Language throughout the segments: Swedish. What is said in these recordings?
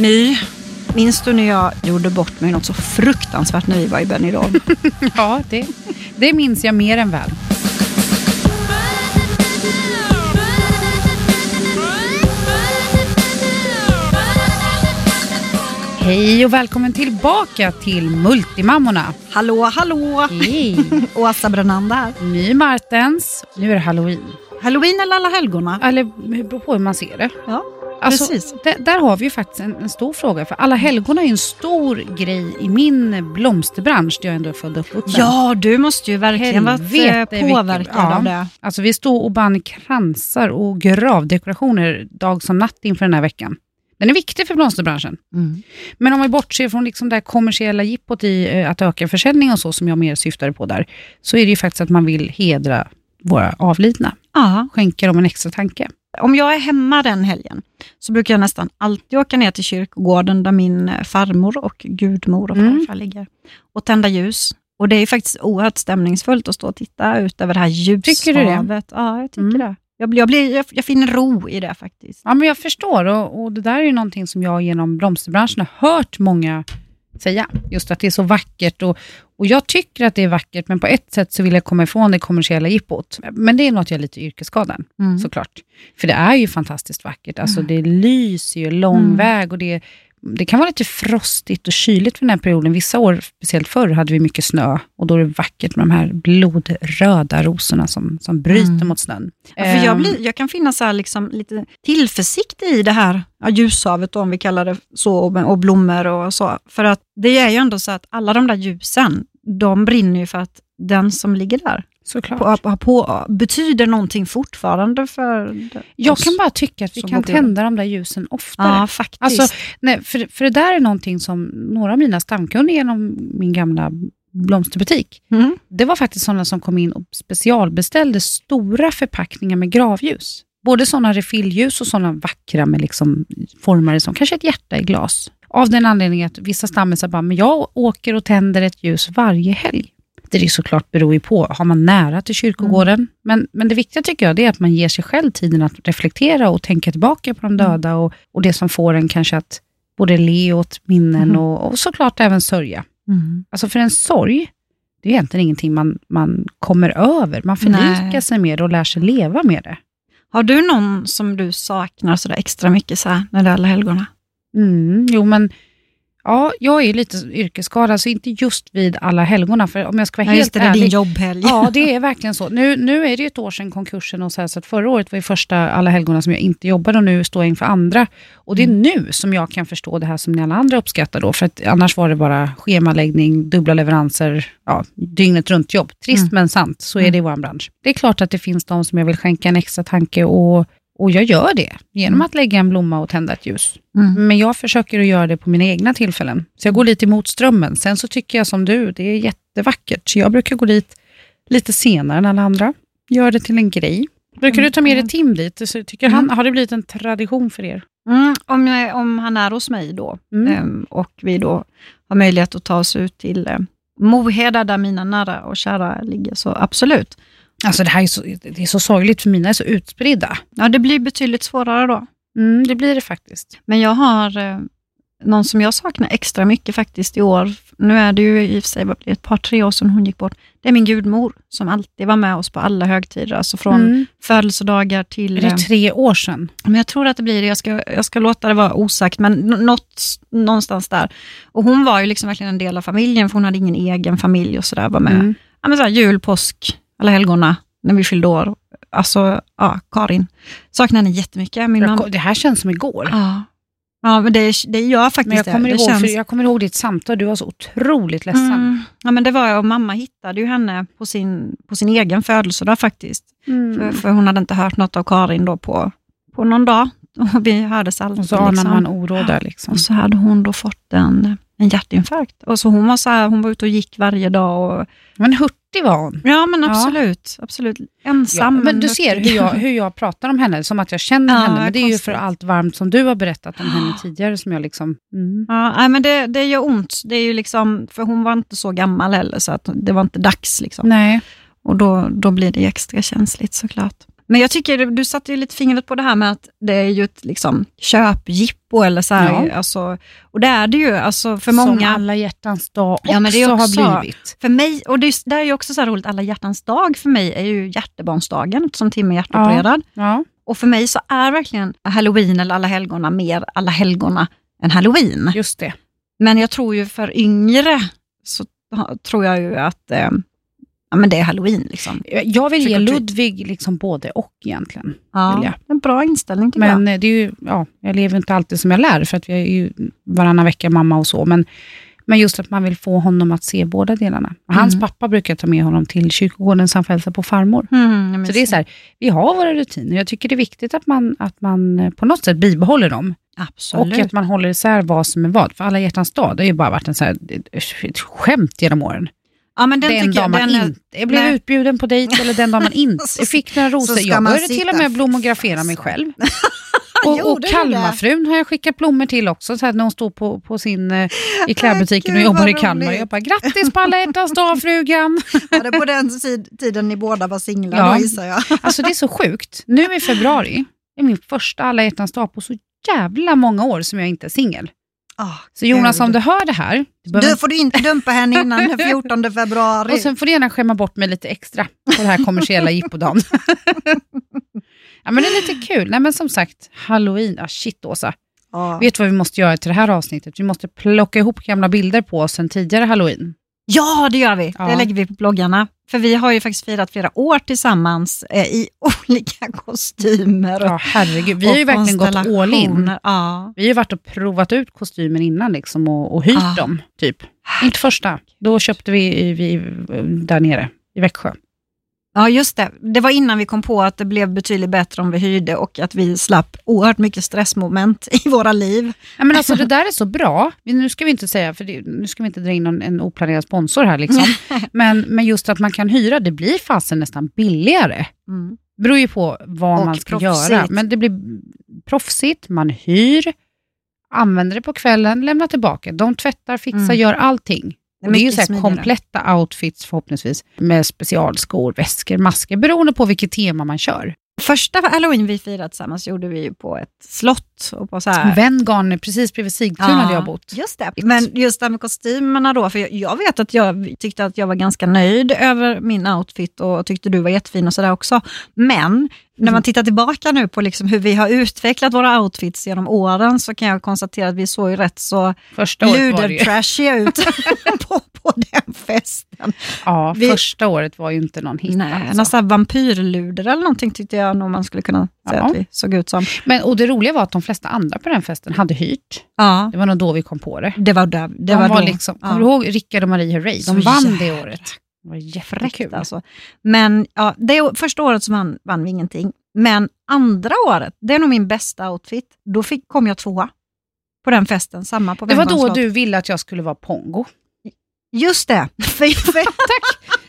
My, minns du när jag gjorde bort mig något så fruktansvärt när vi var i Benidorm? Ja, det, det minns jag mer än väl. Hej och välkommen tillbaka till Multimammorna. hallå, hallå! Hej! Åsa Brännander här. My Martens. Nu är det halloween. Halloween eller alla helgona? Eller det beror på hur man ser det. Ja, Alltså, precis. där, har vi ju faktiskt en, en stor fråga. För alla helgon är ju en stor grej i min blomsterbransch där jag ändå är född och uppvuxen. Ja, du måste ju verkligen varit eh, påverkad ja. av det. Alltså vi stod och band kransar och gravdekorationer dag som natt inför den här veckan. Den är viktig för blomsterbranschen. Mm. Men om vi bortser från liksom det kommersiella jippot i eh, att öka försäljning och så, som jag mer syftade på där, så är det ju faktiskt att man vill hedra våra avlidna. Ja. Skänka dem en extra tanke. Om jag är hemma den helgen så brukar jag nästan alltid åka ner till kyrkogården där min eh, farmor och gudmor och Mm. farfar ligger och tända ljus. Och det är faktiskt oerhört stämningsfullt att stå och titta ut över det här ljushavet. Tycker du det? Ja, jag tycker Mm. det. Jag, blir, jag, blir, jag, jag finner ro i det faktiskt. Ja, men jag förstår och, och det där är ju någonting som jag genom blomsterbranschen har hört många säga. Just att det är så vackert och, och jag tycker att det är vackert, men på ett sätt så vill jag komma ifrån det kommersiella jippot. Men det är något jag är lite yrkesskadad, Mm. såklart. För det är ju fantastiskt vackert. Alltså det lyser ju lång Mm. väg och det, det kan vara lite frostigt och kyligt för den här perioden. Vissa år, speciellt förr, hade vi mycket snö och då är det vackert med de här blodröda rosorna som, som bryter Mm. mot snön. Ja, för jag, Ehm, blir, jag kan finna så liksom lite tillförsikt i det här ja, ljushavet, då, om vi kallar det så, och, och blommor och så. För att det är ju ändå så att alla de där ljusen, de brinner ju för att den som ligger där Såklart. på, på, betyder någonting fortfarande för Jag oss. kan bara tycka att vi kan tända de där ljusen oftare. Ja, faktiskt. Alltså, nej, för, för det där är någonting som några av mina stamkunder genom min gamla blomsterbutik, mm. det var faktiskt sådana som kom in och specialbeställde stora förpackningar med gravljus. Både sådana refillljus och sådana vackra med liksom formade som kanske ett hjärta i glas. Av den anledningen att vissa stammisar bara, men jag åker och tänder ett ljus varje helg. Det är såklart beror ju på, har man nära till kyrkogården? Men, men det viktiga tycker jag är att man ger sig själv tiden att reflektera och tänka tillbaka på de döda och, och det som får en kanske att både le åt minnen Mm. och, och såklart även sörja. Mm. Alltså för en sorg, det är egentligen ingenting man, man kommer över. Man förlikar Nej. sig med det och lär sig leva med det. Har du någon som du saknar sådär extra mycket så när det är alla helgona? Mm, jo, men ja, jag är lite yrkesskadad, så inte just vid alla helgona. För om jag ska vara Ja, helt det, det är ärlig, din jobbhelg. Ja, det är verkligen så. Nu, nu är det ett år sedan konkursen och så, här, så förra året var ju första alla helgona som jag inte jobbade och nu står jag inför andra. Och det är nu som jag kan förstå det här som ni alla andra uppskattar då, för att annars var det bara schemaläggning, dubbla leveranser, ja, dygnet runt jobb. Trist Mm. men sant, så är Mm. det i vår bransch. Det är klart att det finns de som jag vill skänka en extra tanke och, och jag gör det genom Mm. att lägga en blomma och tända ett ljus. Mm. Men jag försöker att göra det på mina egna tillfällen. Så jag går lite emot strömmen. Sen så tycker jag som du, det är jättevackert. Så jag brukar gå dit lite senare än alla andra. Gör det till en grej. Brukar du ta med dig Tim dit? Så tycker han, har det blivit en tradition för er? Mm, om, jag, om han är hos mig då Mm. ehm, och vi då har möjlighet att ta oss ut till eh, Moheda där mina nära och kära ligger, så absolut. Alltså det här är så, det är så sorgligt för mina är så utspridda. Ja, det blir betydligt svårare då. Mm, det blir det faktiskt. Men jag har eh, någon som jag saknar extra mycket faktiskt i år. Nu är det ju i och för sig vad blir ett par, tre år sedan hon gick bort. Det är min gudmor som alltid var med oss på alla högtider, alltså från Mm. födelsedagar till... Är det eh, tre år sedan? Men jag tror att det blir det. Jag ska, jag ska låta det vara osagt, men nå- något, någonstans där. Och hon var ju liksom verkligen en del av familjen, för hon hade ingen egen familj och sådär. Var med. Mm. Ja, men så här, jul, påsk, alla helgona, när vi fyllde år. Alltså, ja, Karin. Saknar henne jättemycket. Min mamma. Det här känns som igår. Ja. ja, men det, det gör faktiskt Men jag kommer, det. det ihåg, för jag kommer ihåg ditt samtal, du var så otroligt ledsen. Mm. Ja, men det var jag och mamma hittade ju henne på sin, på sin egen födelsedag faktiskt. Mm. För, för hon hade inte hört något av Karin då på, på någon dag. Vi hördes alltid. Och så anar liksom. man oro där. Liksom. Och så hade hon då fått en, en hjärtinfarkt. Och så hon var så här, hon var ute och gick varje dag. Och, Men hurtig var hon. ja men Ja. absolut, absolut. Ja, Ensam. men du ser hur jag, hur jag pratar om henne, som att jag känner Ja, henne. Men det är ju för allt varmt som du har berättat om henne tidigare som jag liksom... Mm. Ja, nej, men det, det gör ont. Det är ju liksom, för hon var inte så gammal heller, så att det var inte dags. Liksom. Nej. Och då, då blir det extra känsligt såklart. Men jag tycker, du satte ju lite fingret på det här med att det är ju ett liksom, köpjippo eller så här, Ja. alltså, och det är det ju alltså, för Som många. alla hjärtans dag också, Ja, men det är också- har blivit. För mig, och det är, det är ju också så roligt, alla hjärtans dag för mig är ju hjärtebarnsdagen eftersom Tim är hjärtopererad. Ja. Och för mig så är verkligen halloween eller alla helgona mer alla helgona än halloween. Just det. Men jag tror ju för yngre så tror jag ju att eh, ja, men det är halloween. Liksom. Jag vill ge. Ludvig liksom både och egentligen. Ja, jag. en bra inställning tycker jag. Men eh, det är ju, ja, jag lever inte alltid som jag lär, för att vi är ju varannan vecka mamma och så. Men, men just att man vill få honom att se båda delarna. Hans Mm. pappa brukar ta med honom till kyrkogården så han får hälsa på farmor. Mm, Så det är så här, vi har våra rutiner. Jag tycker det är viktigt att man, att man eh, på något sätt bibehåller dem. Absolut. Och att man håller isär vad som är vad. För alla hjärtans dag, det har ju bara varit en så här, ett skämt genom åren. Ja, men den, Den, tycker dag jag, man den är, inte blev nej. utbjuden på dejt eller den dag man inte fick några rosor. Jag började till och med blomografera mig själv. Och, och? Kalmarfrun har jag skickat blommor till också, så här, när hon står på, på sin, eh, i klädbutiken och jobbar i Kalmar. Jag bara, grattis på alla hjärtans dag frugan! Var det på den tid- tiden ni båda var singlar Ja. då gissar jag? Alltså det är så sjukt. Nu i februari är min första alla hjärtans dag på så jävla många år som jag inte är singel. Ah, Så Jonas, Gud. om du hör det här, du Du får du inte dumpa henne innan den 14 februari. Och sen får du gärna skämma bort mig lite extra på den här kommersiella jippodagen. ja, men det är lite kul. Nej, men som sagt, halloween. Ah, shit, Åsa. Ja. Vet du vad vi måste göra till det här avsnittet? Vi måste plocka ihop gamla bilder på oss sen tidigare halloween. Ja, det gör vi. Ja. Det lägger vi på bloggarna. För vi har ju faktiskt firat flera år tillsammans eh, i olika kostymer. Ja, herregud. Vi har ju verkligen gått all in. Ja. Vi har ju varit och provat ut kostymen innan liksom, och, och hyrt Ah. dem. Typ. Inte första. Då köpte vi, vi där nere i Växjö. Ja, just det. Det var innan vi kom på att det blev betydligt bättre om vi hyrde och att vi slapp oerhört mycket stressmoment i våra liv. Ja, men alltså, det där är så bra. Nu ska vi inte säga, för det, nu ska vi inte dra in någon, en oplanerad sponsor här. Liksom. men, men just att man kan hyra, det blir fasen nästan billigare. Mm. beror ju på vad Och man ska proffsigt. göra. Men det blir proffsigt, man hyr, använder det på kvällen, lämnar tillbaka. De tvättar, fixar, Mm. gör allting. Är det är ju så här kompletta outfits förhoppningsvis, med specialskor, väskor, masker, beroende på vilket tema man kör. Första halloween vi firade tillsammans gjorde vi ju på ett slott. Och på så här. Venngarn, precis bredvid Sigtuna där jag bott. Just det. Men just det med kostymerna då, för jag, jag vet att jag tyckte att jag var ganska nöjd över min outfit och tyckte du var jättefin och sådär också. Men när Mm. man tittar tillbaka nu på liksom hur vi har utvecklat våra outfits genom åren så kan jag konstatera att vi såg ju rätt så det ludertrashiga ut på, på den festen. ja, vi- första året var ju inte någon hit. Nej, alltså. Nästan vampyrluder eller någonting tyckte jag nog man skulle kunna säga Ja. att vi såg ut som. Men, och det roliga var att de flesta andra på den festen hade hyrt. Ja, Det var nog då vi kom på det. det var där. Det de var, var då. liksom, Ja. Kommer du ihåg Rickard och Marie Herrey? Så De vann det jävla året. Det var jättekul. alltså. Men ja, det första året som vann, vann vi ingenting. Men andra året, det är nog min bästa outfit. Då fick, kom jag tvåa på den festen, samma på Det var då du ville att jag skulle vara pongo. Just det. För,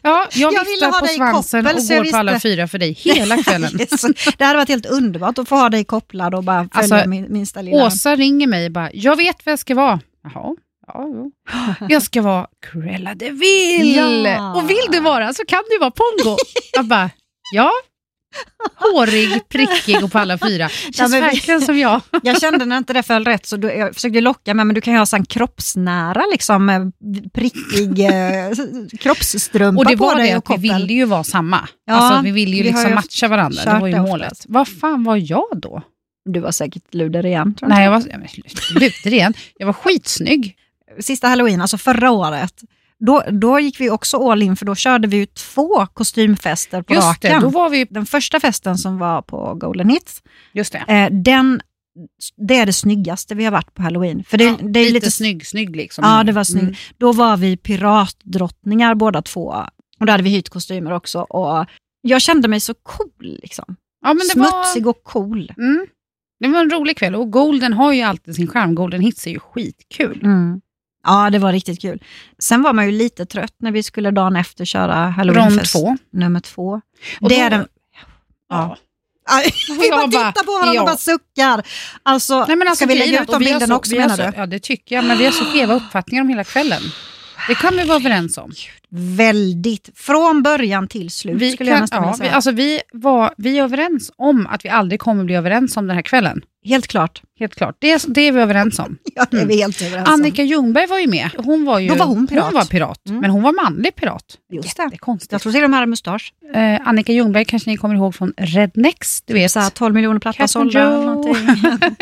Ja, jag, Jag ville ha på dig svansen koppel, och så går på alla visste. fyra för dig hela kvällen. Yes. Det hade varit helt underbart att få ha dig kopplad och bara följa Alltså, min, minsta lilla... Åsa ringer mig och bara, jag vet vad jag ska vara. Jaha, ja, jo. Jag ska vara Cruella de Vil. Ja. Och vill du vara så kan du vara pongo. Jag bara, ja. Hårig, prickig och på alla fyra. Känns men vi- verkligen som jag. Jag kände när inte det föll rätt så då, jag försökte locka med men du kan ju ha sån kroppsnära liksom eh, prickig eh, kroppsstrumpa Och det på var dig det och vi ville ju vara samma. Ja, alltså, vi ville ju vi liksom ju matcha varandra. Det var ju målet. Vad fan var jag då? Du var säkert luder igen. Tror jag. Nej, jag var, jag lutar igen. Jag var skitsnygg. Sista halloween, alltså förra året, då, då gick vi också all in för då körde vi ju två kostymfester på Just det, raken. då var vi... Den första festen som var på Golden Hits, Just det. eh, den, det är det snyggaste vi har varit på halloween. För det, Ja, det är lite, lite snygg, snygg liksom. Ja, det var snyggt. Mm. Då var vi piratdrottningar båda två. Och då hade vi hyrt kostymer också. Och jag kände mig så cool. Liksom. Ja, det var... Smutsig och cool. Mm. Det var en rolig kväll och Golden har ju alltid sin charm. Golden Hits är ju skitkul. Mm. Ja, det var riktigt kul. Sen var man ju lite trött när vi skulle dagen efter köra Rond halloweenfest två. nummer två. Och det då- är den... Ja. Aj, Vi bara tittar på honom ja. och bara suckar. Alltså, Nej, men alltså, ska vi lägga ut de bilderna så- också menar så, du? Ja, det tycker jag. Men vi har så skeva uppfattningar om hela kvällen. Det kan vi vara överens om. Väldigt. Från början till slut Vi, skulle jag kan, nästan vilja ja, vi, säga. alltså vi, var, vi är överens om att vi aldrig kommer bli överens om den här kvällen. Helt klart. Helt klart. Det, det är vi överens om. Ja, det är vi helt överens om. Annika Ljungberg var ju med. Hon var ju Då var hon pirat. Hon var pirat, Mm. men hon var manlig pirat. Just det. Jättekonstigt. Jag tror till med hade mustasch. Eh, Annika Ljungberg kanske ni kommer ihåg från Rednex, du vet. Så här 12 miljoner plattor sålda.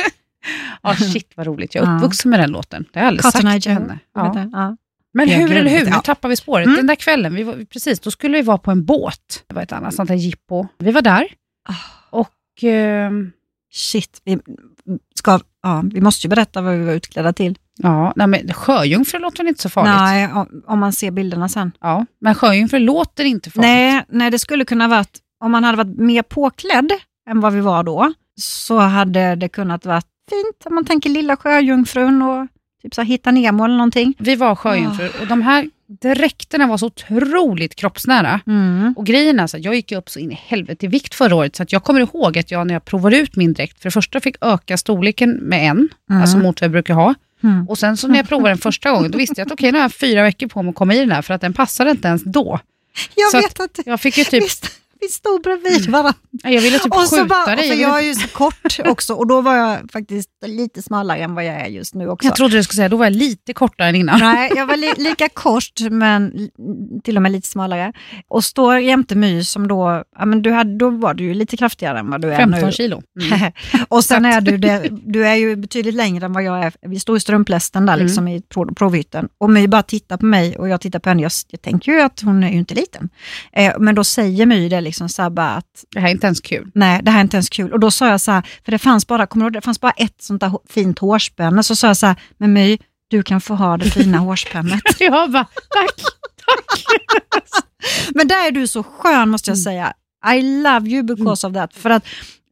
Ja, shit vad roligt. Jag är uppvuxen med den låten. Det har jag aldrig Cotton sagt till henne. Ja. Ja. Men hur eller hur, nu ja. tappar vi spåret. Mm. Den där kvällen, vi var, precis, då skulle vi vara på en båt. Det var ett annat sånt där jippo. Vi var där Ah. och ehm, Shit, vi, ska, ja, vi måste ju berätta vad vi var utklädda till. ja, nej, men sjöjungfru låter inte så farligt? Nej, om, om man ser bilderna sen. Ja, men sjöjungfru låter inte farligt. Nej, nej, det skulle kunna varit, om man hade varit mer påklädd än vad vi var då, så hade det kunnat varit fint. Om man tänker lilla sjöjungfrun och typ så här, hitta Nemo eller någonting. Vi var sjöjungfrur Ah. och de här dräkterna var så otroligt kroppsnära. Mm. Och grejen är så att jag gick upp så in i helvete i vikt förra året så att jag kommer ihåg att jag när jag provade ut min dräkt för det första fick öka storleken med en, Mm. alltså mot vad jag brukar ha. Mm. Och sen så när jag provade den första gången då visste jag att okej nu har jag fyra veckor på mig att komma i den här för att den passade inte ens då. Jag Så att vet att Jag fick ju typ, vi, vi stod bredvid varandra. jag ville typ Och så skjuta bara, dig. för Jag, är ville, ju så kort också och då var jag faktiskt lite smalare än vad jag är just nu också. jag trodde du skulle säga, då var jag lite kortare än innan. Nej, jag var li lika kort men till och med lite smalare. Och står jämte My som då, ja, men du hade, då var du ju lite kraftigare än vad du är 15 nu. kilo. Mm. och sen är du det, du är ju betydligt längre än vad jag är. Vi står i strumplästen där Mm. liksom i prov, provhytten och My bara tittar på mig och jag tittar på henne. Jag, jag tänker ju att hon är ju inte liten. Eh, men då säger My det liksom så här bara att Det här är inte ens kul. nej, det här är inte ens kul. Och då sa jag så här, för det fanns bara, kommer du det fanns bara ett sånt där fint hårspänne. Så sa jag så här, men My, du kan få ha det fina hårspännet. Jag bara, tack, tack. Men där är du så skön måste Mm. jag säga. I love you because of that. För att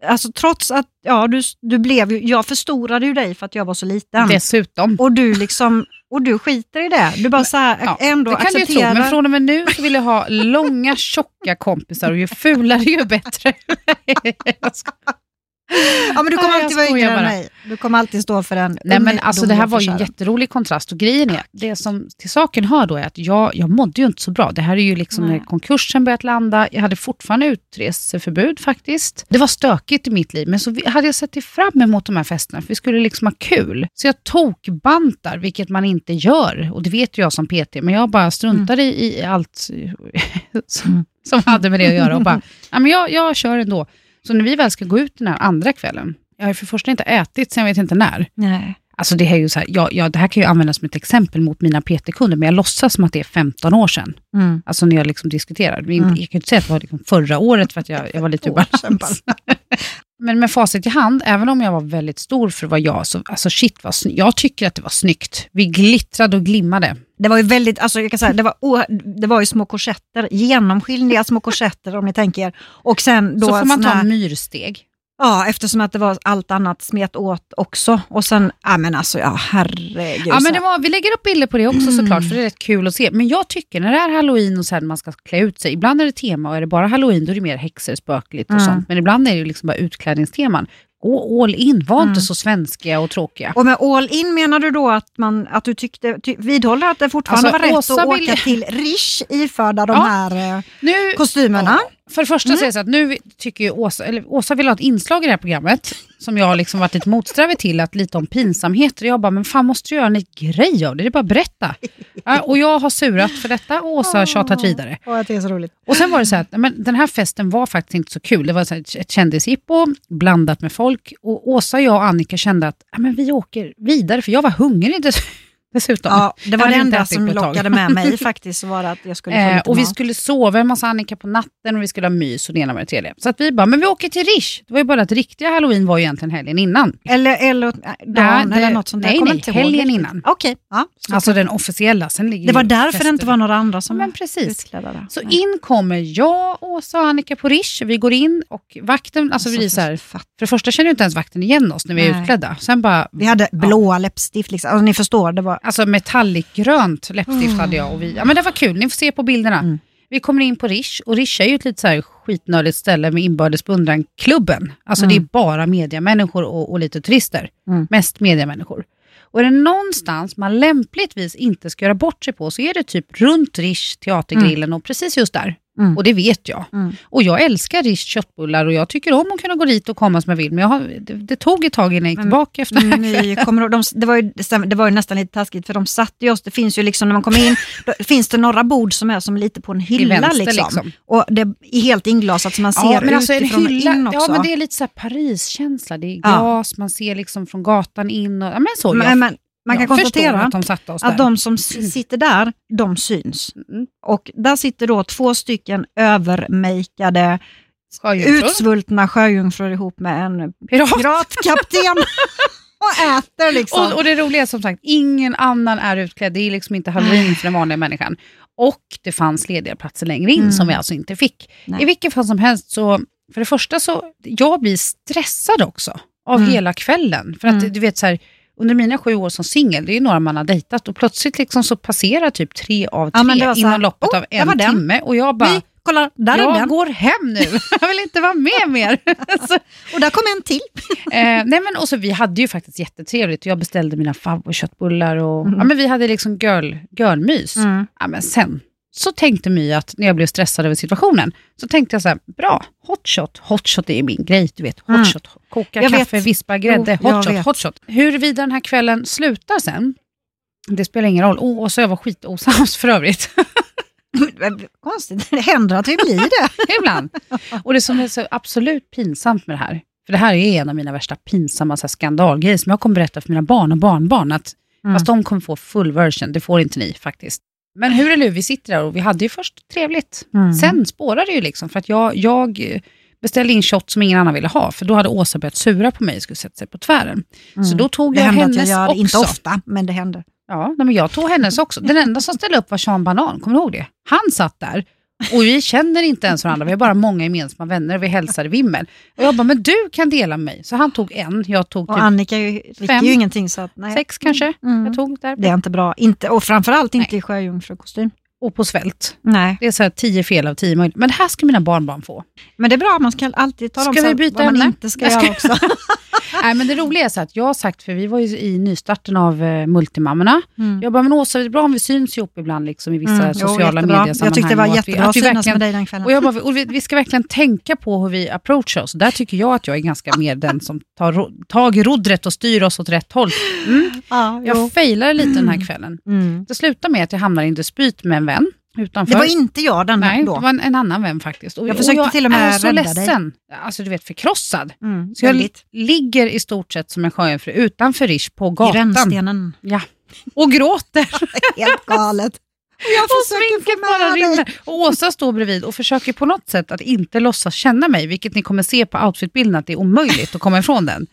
alltså, trots att ja, du, du blev ju, jag förstorade ju dig för att jag var så liten. Dessutom. Och du liksom, och du skiter i det. Du bara så här, Ja, ändå det kan du ju tro, accepterar. men från och med nu så vill jag ha långa, tjocka kompisar och ju fulare ju bättre. Ja, men du kommer alltid vara yngre än mig. Du kommer alltid stå för den Nej men alltså det här var ju en jätterolig kontrast och grejen är, det som till saken hör då är att jag, jag mådde ju inte så bra. Det här är ju liksom Nej. när konkursen börjat landa, jag hade fortfarande utreseförbud faktiskt. Det var stökigt i mitt liv men så hade jag sett fram emot de här festerna för vi skulle liksom ha kul. Så jag tokbantar, vilket man inte gör och det vet ju jag som PT, men jag bara struntade i, i allt som, Mm. som hade med det att göra och bara, ja, men jag, jag kör ändå. Så när vi väl ska gå ut den här andra kvällen, jag har för första inte ätit sen jag vet inte när. Nej. Alltså det, här är ju så här, ja, ja, det här kan ju användas som ett exempel mot mina PT-kunder, men jag låtsas som att det är 15 år sedan. Mm. Alltså när jag liksom diskuterar. Mm. Jag kan ju inte säga att det var liksom förra året för att jag, jag var lite ur balans. Men med facit i hand, även om jag var väldigt stor för vara jag, så alltså shit vad snyggt. Jag tycker att det var snyggt. Vi glittrade och glimmade. Det var ju väldigt, alltså jag kan säga, det var, o- det var ju små korsetter, genomskinliga små korsetter om ni tänker. Och sen då så får man ta här- myrsteg. Ja, eftersom att det var allt annat smet åt också. Och sen, ja men alltså, ja herregud. Ja, men det var, vi lägger upp bilder på det också såklart, för det är rätt kul att se. Men jag tycker när det är halloween och här, man ska klä ut sig, ibland är det tema och är det bara halloween då är det mer häxor, spökligt och Mm. sånt. Men ibland är det ju liksom bara utklädningsteman. Gå all in, var Mm. inte så svenska och tråkiga. Och med all in menar du då att, man, att du tyckte, ty, vidhåller att det fortfarande Alltså, var rätt Åsa att vill- åka till Rish iförda de Ja. här eh, Nu, kostymerna? Ja. För det första säger jag så att nu tycker ju Åsa, eller Åsa vill ha ett inslag i det här programmet som jag har liksom varit lite motsträvig till, att lite om pinsamheter. Jag bara, men fan måste du göra en grej av det? Det är bara att berätta. Ja, och jag har surat för detta och Åsa har tjatat vidare. Åh, att det är så roligt. Och sen var det så att, men den här festen var faktiskt inte så kul. Det var så ett- kändisjippo blandat med folk. Och Åsa, jag och Annika kände att men vi åker vidare, för jag var hungrig dessutom. Ja, det var det enda som lockade med mig faktiskt, var att jag skulle Eh, och vi skulle sova hos Annika på natten och vi skulle ha mys och det ena med det tredje. Så att vi bara, men vi åker till Rish. Det var ju bara att riktiga halloween var ju egentligen helgen innan. Eller, eller dagen det- eller något sånt nej, nej, ihåg helgen riktigt. innan. Okej, ja. så- Alltså den officiella. Sen ligger det var därför fester. det inte var några andra som Men precis. utklädda. Så Nej. in kommer jag, Åsa och Annika på Rish. Vi går in och vakten, alltså vi så här, för det första känner ju inte ens vakten igen oss när vi är Nej. utklädda. Sen bara, Vi hade blåa läppstift, liksom. alltså, ni förstår. Det var... alltså metallicgrönt läppstift hade jag och vi, ja men det var kul, ni får se på bilderna. Mm. Vi kommer in på Rish och Rish är ju ett lite så här skitnördigt ställe med inbördes. Klubben, alltså Mm. det är bara mediamänniskor och, och lite turister. Mm. Mest mediamänniskor. Och är det någonstans man lämpligtvis inte ska göra bort sig på så är det typ runt Rish, teatergrillen och precis just där. Mm. Och det vet jag. Mm. Och jag älskar Rish köttbullar och jag tycker om att kunna gå dit och komma som jag vill. Men jag har, det, det tog ett tag innan jag gick tillbaka efter här Ni kommer, de, det, var ju, det var ju nästan lite taskigt för de satte ju oss, det finns ju liksom när man kommer in, då finns det några bord som är som lite på en hylla vänster. liksom. Liksom. Och det är helt inglasat så man ser Ja, men alltså en utifrån hylla, och in också. ja, men det är lite så här Paris-känsla. Det är Ja. glas, man ser liksom från gatan in. Och, ja, men så, men, jag, men, man kan konstatera att de att de som sitter där, de syns. Mm. Och där sitter då två stycken övermejkade, Sjöjungfrur. utsvultna sjöjungfrur ihop med en Pirat. piratkapten och äter liksom. Och, och det roliga är som sagt, ingen annan är utklädd. Det är liksom inte halloween för den vanliga människan. Och det fanns lediga platser längre in Mm. som vi alltså inte fick. Nej. I vilket fall som helst så, för det första så, jag blir stressad också av Mm. hela kvällen. För att Mm. du vet så här, under mina sju år som singel, det är ju några man har dejtat och plötsligt liksom så passerar typ tre av tre Ja, inom loppet "Oh, av en den." timme. Och jag bara, Vi, kolla, där är jag den. går hem nu. jag vill inte vara med mer. så, Och där kom en till. Eh, nej men och så, vi hade ju faktiskt jättetrevligt. Jag beställde mina favoritköttbullar och Mhm. ja, men vi hade liksom girl, girlmys. Mm. Ja, men sen så tänkte My att när jag blev stressad över situationen, så tänkte jag så här, bra, hot shot, hot shot är min grej, du vet, hot Mm. koka Jag kaffe, vet. vispa grädde, Jo, jag hot shot, vet. hot shot. Huruvida den här kvällen slutar sen, det spelar ingen roll. Oh, och så jag var skitosams för övrigt. Konstigt, det händer att vi blir det. Ibland. Och det som är så absolut pinsamt med det här, för det här är en av mina värsta pinsamma så här, skandalgrejer som jag kommer berätta för mina barn och barnbarn, att Mm. fast de kommer få full version, det får inte ni faktiskt. Men hur eller hur, vi sitter där och vi hade ju först trevligt. Mm. Sen spårade det ju liksom, för att jag, jag beställde in shot som ingen annan ville ha, för då hade Åsa börjat sura på mig och skulle sätta sig på tvären. Så då tog Mm. det jag händer att hennes jag gör det, också. inte ofta, men det händer. Ja, men jag tog hennes också. Den enda som ställde upp var Sean Banan, kommer du ihåg det? Han satt där och vi känner inte ens varandra, vi har bara många gemensamma vänner och vi hälsar i vimmel. Och jag bara, men du kan dela med mig. Så han tog en, jag tog Och typ Annika är ju, dricker fem, ju ingenting så att, nej. sex kanske. Mm. Jag tog där. Det är inte bra. Inte, och framförallt inte i sjöjungfrukostym. Och på svält. Nej, Det är så här tio fel av tio möjligt. Men det här ska mina barnbarn få. men det är bra, man ska alltid tala om Ska så vi byta vad man ämne? inte ska ska- göra också. Nej, men det roliga är så att jag har sagt, för vi var ju i nystarten av eh, Multimammorna. Mm. Jag bara, men Åsa, det är bra om vi syns ihop ibland liksom, i vissa Mm, sociala jättebra. mediesammanhang. Jag tyckte det var och att vi- jättebra att, synas med dig den kvällen. Och jag bara, och vi, vi ska verkligen tänka på hur vi approachar oss. Där tycker jag att jag är ganska mer den som tar ro- tag i rodret och styr oss åt rätt håll. Mm. ja. Jag failade lite den här kvällen. mm. Det slutar med att jag hamnar i en dispyt med en vän utanför. Det var inte jag den Nej, då. det var en, en annan vän faktiskt. Och, Jag försökte och jag till och med är så ledsen. Alltså du vet, förkrossad. Mm, Så jag ligger i stort sett som en sjöjungfru utanför Rish på I gatan. rännstenen. Ja. Och gråter. Helt galet. Jag och sminket bara dig. rinner. Och Åsa står bredvid och försöker på något sätt att inte låtsas känna mig, vilket ni kommer se på outfitbilden att det är omöjligt att komma ifrån den.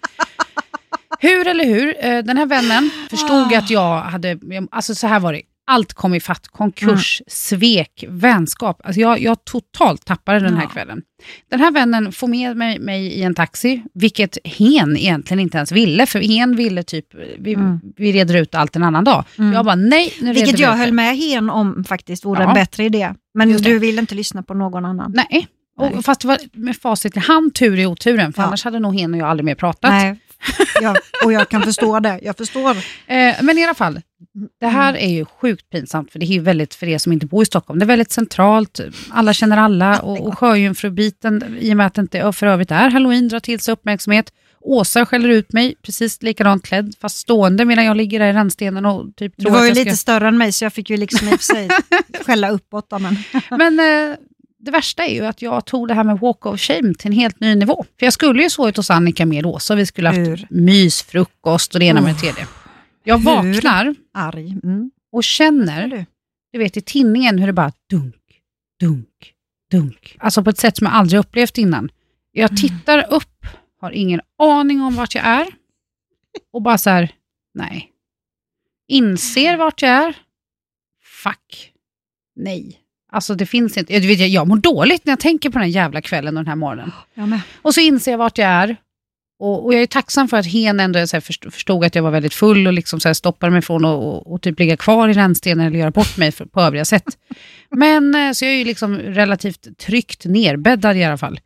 Hur eller hur, eh, den här vännen förstod att jag hade, alltså så här var det, allt kom i fatt. Konkurs, svek, vänskap. Alltså jag, jag totalt tappade den här Ja. kvällen. Den här vännen får med mig, mig i en taxi, vilket hen egentligen inte ens ville. För hen ville typ, vi, Mm. vi reder ut allt en annan dag. Mm. Jag bara, nej, nu Vilket vi jag höll med hen om faktiskt vore Ja. en bättre idé. Men du vill inte lyssna på någon annan. Nej. Nej. Och fast det var med facit i hand, tur i oturen, för Ja. annars hade nog hen och jag aldrig mer pratat. Nej. Ja, och jag kan förstå det. Jag förstår. Eh, men i alla fall, det här är ju sjukt pinsamt, för det är ju väldigt, för er som inte bor i Stockholm, det är väldigt centralt, alla känner alla och, och sjöjungfrubiten, i och med att det inte för övrigt är halloween, drar till sig uppmärksamhet. Åsa skäller ut mig, precis likadant klädd, fast stående medan jag ligger där i rännstenen och typ Du var ju jag lite ska... större än mig så jag fick ju liksom i och för sig skälla uppåt. Men. Men eh, det värsta är ju att jag tog det här med walk of shame till en helt ny nivå. För jag skulle ju sovit hos Annika med Åsa, vi skulle haft Hur? mysfrukost och det ena med det tredje. Jag Hur? vaknar Arg. Mm. och känner, du? du vet i tinningen hur det bara dunk, dunk, dunk. Alltså på ett sätt som jag aldrig upplevt innan. Jag Mm. tittar upp, har ingen aning om vart jag är och bara så här, nej. Inser vart jag är. Fuck. Nej. Alltså det finns inte. Jag, vet, jag, mår dåligt när jag tänker på den här jävla kvällen och den här morgonen. Och så inser jag vart jag är. Och, och jag är tacksam för att hen ändå så förstod, att jag var väldigt full och liksom så stoppade mig från att och, och typ ligga kvar i rännstenen eller göra bort mig för, på övriga sätt. Men eh, så jag är ju liksom relativt tryggt nerbäddad i alla fall.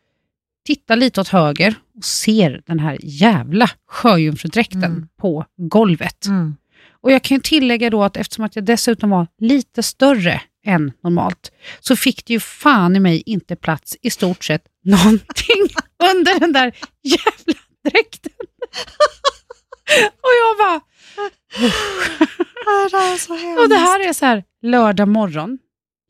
Tittar lite åt höger och ser den här jävla sjöjungfrudräkten Mm. på golvet. Mm. Och jag kan ju tillägga då att eftersom att jag dessutom var lite större än normalt, så fick det ju fan i mig inte plats i stort sett någonting under den där jävla dräkten. och jag bara... Det är så hemskt. Och det här är så här lördag morgon,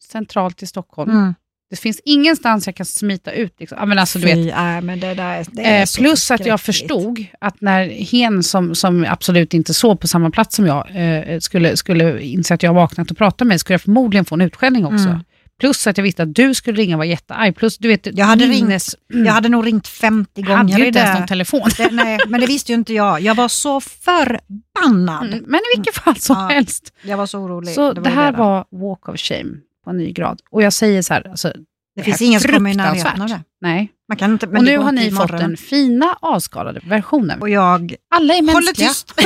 centralt i Stockholm. Mm. Det finns ingenstans jag kan smita ut. Liksom. Men alltså, du vet, men det där det Eh, plus att jag förstod att när hen som, som absolut inte sov på samma plats som jag eh, skulle, skulle inse att jag vaknat och pratat med skulle jag förmodligen få en utskällning också. Mm. Plus att jag visste att du skulle ringa och vara jättearg. Plus du vet, Jag hade minnes, Jag hade nog ringt 50 hade gånger. ju i inte ens det. någon telefon. Det, nej, men det visste ju inte jag. Jag var så förbannad. Mm, Men i vilket fall som Ja, helst. Jag var så orolig. Så det, ju här där. var walk of shame på en ny grad. Och jag säger så här, alltså, Det här finns ingen som kommer i närheten av det. Nej. Man kan inte, och det nu har ni fått den fina avskalade versionen. Och jag Alla är mänskliga. tyst.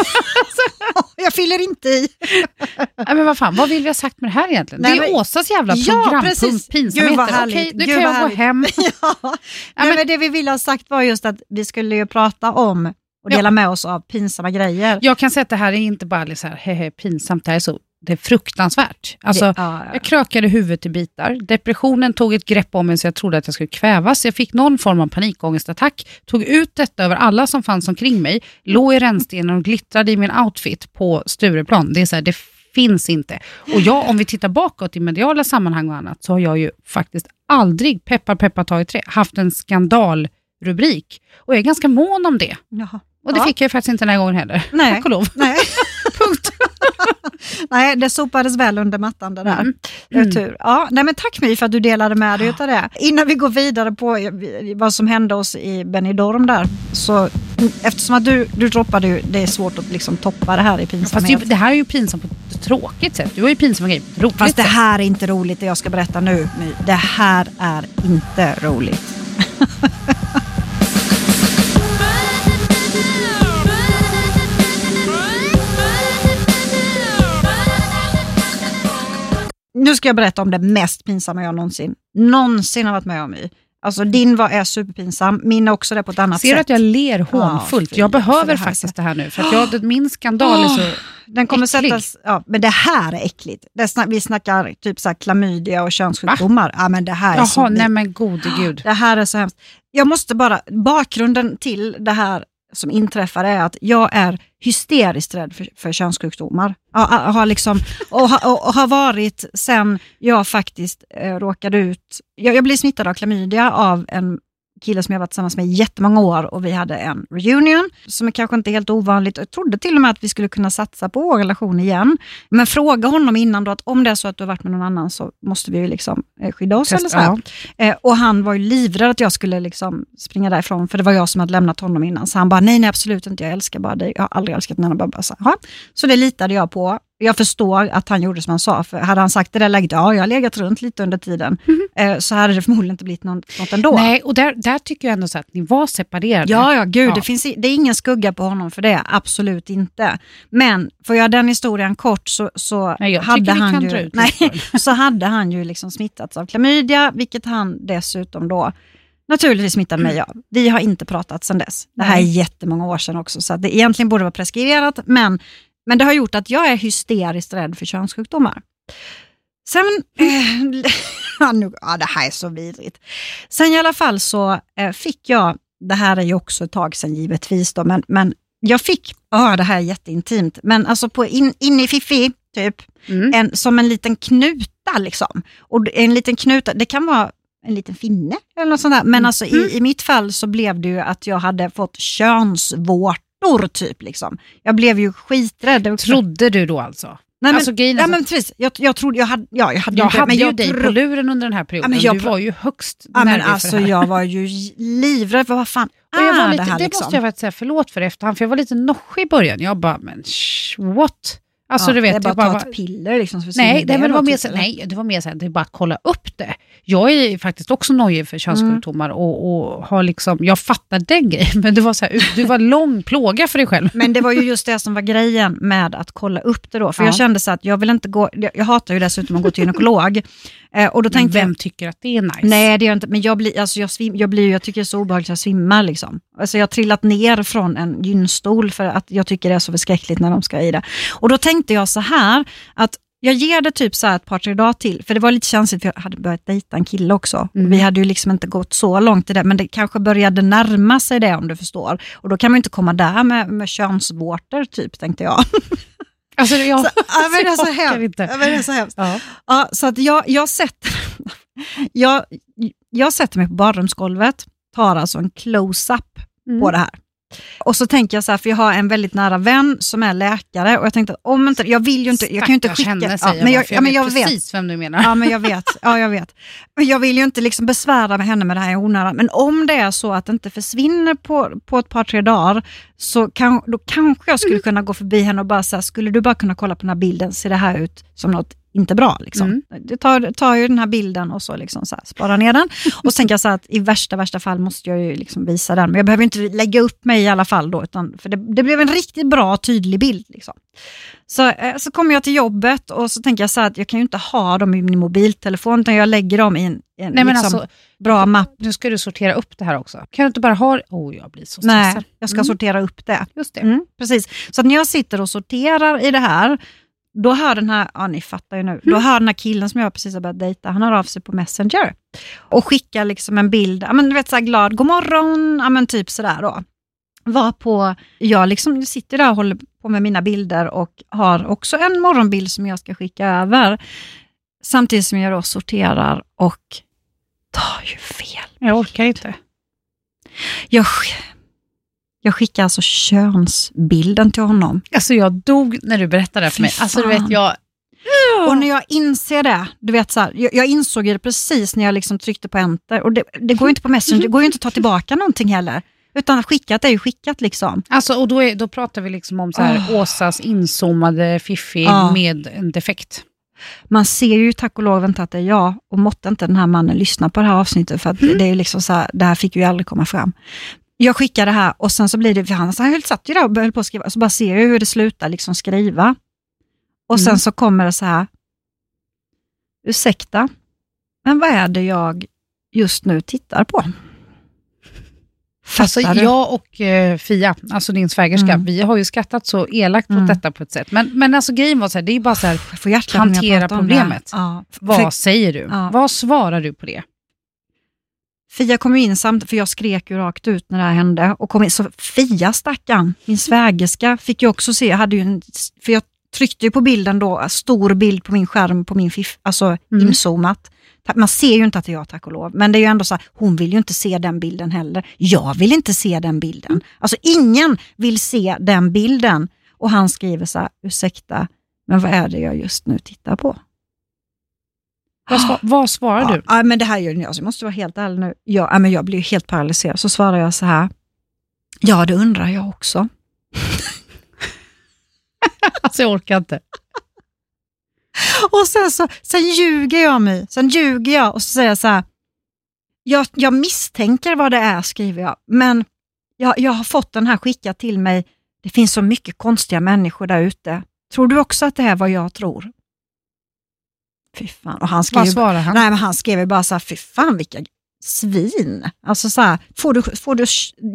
jag fyller inte i. Nej, men vad fan, vad vill vi ha sagt med det här egentligen? Nej, det är men- Åsas jävla Ja, programpunkt, precis. pinsamheter. Okej, nu Gud, kan jag gå hem. ja. Ja, Nej, men- men det vi ville ha sagt var just att vi skulle ju prata om och Ja. dela med oss av pinsamma grejer. Jag kan säga att det här är inte bara så här, hehe, pinsamt, det här är, så, det är fruktansvärt. Alltså, Det- ja, ja. Jag krökade huvudet i bitar. Depressionen tog ett grepp om mig så jag trodde att jag skulle kvävas. Jag fick någon form av panikångestattack. Tog ut detta över alla som fanns omkring mig. Låg i rännstenen och glittrade i min outfit på Stureplan. Det är så här, det finns inte. Och jag, om vi tittar bakåt i mediala sammanhang och annat, så har jag ju faktiskt aldrig, peppar peppar ta i trä, haft en skandalrubrik. Och jag är ganska mån om det. Jaha. Och det Ja. fick jag faktiskt inte den här gången heller. Nej. Tack och lov. Nej. Nej, det sopades väl under mattan det där. Mm. Det är tur. Ja, nej, men tack My för att du delade med dig av det. Innan vi går vidare på eh, vad som hände oss i Benidorm där, så eftersom att du, du droppade ju, det är svårt att liksom toppa det här i Fast det, pinsamhet. det här är ju pinsamt på ett tråkigt sätt. Du har ju pinsamma grejer på roligt Fast det här är inte roligt det jag ska berätta nu. My. Det här är inte roligt. Nu ska jag berätta om det mest pinsamma jag någonsin, någonsin har varit med om. I. Alltså din var är superpinsam, min är också det på ett annat Ser du sätt. att jag ler hånfullt? fy, jag behöver det faktiskt det här nu. För jag, min skandal är så... Den kommer Äcklig. sättas, ja, men det här är äckligt. Det snack, vi snackar typ så här klamydia och könssjukdomar. Ja, men det här är så Jaha, nej men gode gud. Det här är så hemskt. Jag måste bara, bakgrunden till det här som inträffar är att jag är hysteriskt rädd för, för könssjukdomar. Jag jag har liksom, och, har- och, och har varit sen jag faktiskt eh, råkade ut, jag, jag blev smittad av klamydia av en kille som jag varit tillsammans med i jättemånga år och vi hade en reunion som är kanske inte helt ovanligt. Jag trodde till och med att vi skulle kunna satsa på vår relation igen. Men fråga honom innan då att om det är så att du har varit med någon annan så måste vi ju liksom eh, skydda oss. Test- eller så ja. Eh, och han var ju livrädd att jag skulle liksom springa därifrån, för det var jag som hade lämnat honom innan. Så han bara, nej, nej absolut inte, jag älskar bara dig. Jag har aldrig älskat någon annan. Bara, så, så det litade jag på. Jag förstår att han gjorde som han sa, för hade han sagt det där läget, ja, jag har legat runt lite under tiden, eh, så hade det förmodligen inte blivit något, något ändå. Nej, och där, där tycker jag ändå så att ni var separerade. Ja, ja, gud, Ja. Det, finns, det är ingen skugga på honom för det, absolut inte. Men för jag den historien kort så, så Nej, hade han ju... nej, så hade han ju liksom smittats av klamydia, vilket han dessutom då naturligtvis smittade mig av. Vi har inte pratat sedan dess. Det här är jättemånga år sedan också, så det egentligen borde vara preskriberat, men, men det har gjort att jag är hysteriskt rädd för könssjukdomar. Sen, eh, ja, nu, ja, det här är så vidrigt. Sen i alla fall så eh, fick jag, det här är ju också ett tag sedan givetvis då, men, men jag fick, ja det här är jätteintimt, men alltså på in, in i Fifi, typ, Mm. en, som en liten knuta liksom. Och en liten knuta, det kan vara en liten finne eller något sånt där. Men Mm. alltså i, i mitt fall så blev det ju att jag hade fått könsvårtor typ. Liksom. Jag blev ju skiträdd. Det Trodde du då alltså? Nej, men, alltså, grejen ja, men precis. Jag, jag trodde, jag hade, ja, jag hade Jag ju inte, hade men ju jag dig tro- på luren under den här perioden. men jag du var ju högst Ja, men nervig för alltså det här. jag var ju livrädd för vad fan Och jag var lite, det det här liksom? måste jag säga förlåt för efterhand, för jag var lite noschig i början. Jag bara, men sh, what? Alltså Ja, du vet, det är bara bara, att ta ett piller liksom. Nej, det, men det var mer typ, så, nej, det var mer så här, det är bara att kolla upp det. Jag är faktiskt också nojig för könssjukdomar och, och har liksom, jag fattar den grejen, men det var, så här, det var lång plåga för dig själv. Men det var ju just det som var grejen med att kolla upp det då. För Ja. jag kände så att jag vill inte gå, jag, jag hatar ju dessutom att gå till gynekolog. Eh, och då tänkte vem jag, tycker att det är nice? nej det gör jag inte, men jag, blir, alltså jag, svim, jag, blir, jag tycker det är så obehagligt att jag svimmar. Liksom. Alltså jag har trillat ner från en gynstol för att jag tycker det är så förskräckligt när de ska i det. Och då tänkte jag så här, att jag ger det typ så här ett par, tre dagar till, för det var lite känsligt för jag hade börjat dejta en kille också. Mm. Vi hade ju liksom inte gått så långt i det, men det kanske började närma sig det om du förstår. Och då kan man ju inte komma där med, med könsvårtor typ, tänkte jag. Alltså, jag, Så, ja, men det är så hemskt. Ja, men det är så hemskt. Ja. Ja, så att jag, jag, sätter, jag, jag sätter mig på badrumsgolvet, tar alltså en close-up Mm. på det här. Och så tänker jag så här, för jag har en väldigt nära vän som är läkare och jag tänkte att om inte, jag vill ju inte, jag kan ju inte skicka. henne ja, men jag, jag, ja, men jag vet vet. precis vem du menar. Ja, men jag vet. Ja, jag vet. Men jag vill ju inte liksom besvära med henne med det här i onödan. Men om det är så att det inte försvinner på, på ett par, tre dagar, så kan, då kanske jag skulle kunna gå förbi henne och bara säga, skulle du bara kunna kolla på den här bilden, ser det här ut som något inte bra? Liksom. Mm. Det tar, tar ju den här bilden och så, liksom så här, sparar ner den. Och så tänker jag så här att i värsta, värsta fall måste jag ju liksom visa den. Men jag behöver inte lägga upp mig i alla fall då, utan, för det, det blev en riktigt bra, tydlig bild. Liksom. Så, eh, så kommer jag till jobbet och så tänker jag så här att jag kan ju inte ha dem i min mobiltelefon, utan jag lägger dem i en, en Nej, liksom, alltså, bra mapp. nu ska du sortera upp det här också. Kan du inte bara ha... Oh, jag blir så Nej, stressad. jag ska Mm. sortera upp det. Just det. Mm, precis. Så när jag sitter och sorterar i det här, då hör den här, ja ni fattar ju nu, då hör den här killen som jag precis har börjat dejta, han hör av sig på Messenger och skickar liksom en bild, ja men du vet så här glad, god morgon, ja men typ sådär då. Var på, jag liksom sitter där och håller på med mina bilder och har också en morgonbild som jag ska skicka över. Samtidigt som jag då sorterar och tar ju fel. Jag orkar inte. Jag, jag skickar alltså könsbilden till honom. Alltså jag dog när du berättade det för mig. Alltså du vet, jag... Och när jag inser det, du vet så här, jag, jag insåg det precis när jag liksom tryckte på enter. Och det, det går ju inte på Messenger, det går ju inte att ta tillbaka någonting heller. Utan skickat är ju skickat liksom. Alltså, och då, är, då pratar vi liksom om så här, Oh. Åsas inzoomade fiffi Ja. med en defekt. Man ser ju tack och lov inte att det är jag och måtte inte den här mannen lyssna på det här avsnittet för att det är liksom så här, det här fick ju aldrig komma fram. Jag skickar det här och sen så blir det, för han, så han satt ju där och höll på att skriva, så bara ser jag hur det slutar liksom skriva. Och sen Mm. så kommer det så här, ursäkta, men vad är det jag just nu tittar på? Alltså, Fattar du? jag och eh, Fia, alltså din svägerska, Mm. vi har ju skrattat så elakt Mm. detta på ett sätt. Men, men alltså grejen var så här, det är bara så här, hantera problemet. Ja, vad för, säger du? Ja. Vad svarar du på det? Fia kom in samtidigt, för jag skrek ju rakt ut när det här hände. Och kom in, så Fia stackarn, min svägerska, fick ju också se, jag hade ju en, för jag tryckte ju på bilden då, stor bild på min skärm, på min fiff, alltså Mm. inzoomat. Man ser ju inte att det är jag tack och lov, men det är ju ändå så här, hon vill ju inte se den bilden heller. Jag vill inte se den bilden. Mm. Alltså ingen vill se den bilden. Och han skriver så här, ursäkta, men vad är det jag just nu tittar på? Vad, sva- vad svarar Ja, du? ja, men det här gör jag, så jag måste vara helt ärlig nu. Jag, ja, men jag blir helt paralyserad. Så svarar jag så här, ja det undrar jag också. Alltså jag orkar inte. Och sen, så, sen ljuger jag mig, sen ljuger jag och så säger jag så här, jag, jag misstänker vad det är skriver jag, men jag, jag har fått den här skickad till mig. Det finns så mycket konstiga människor där ute. Tror du också att det är vad jag tror? Fy fan. Och han skrev Vad ju svarar han? Nej, men han skrev ju bara så här, fy fan vilka svin. Alltså så här, får du, får du,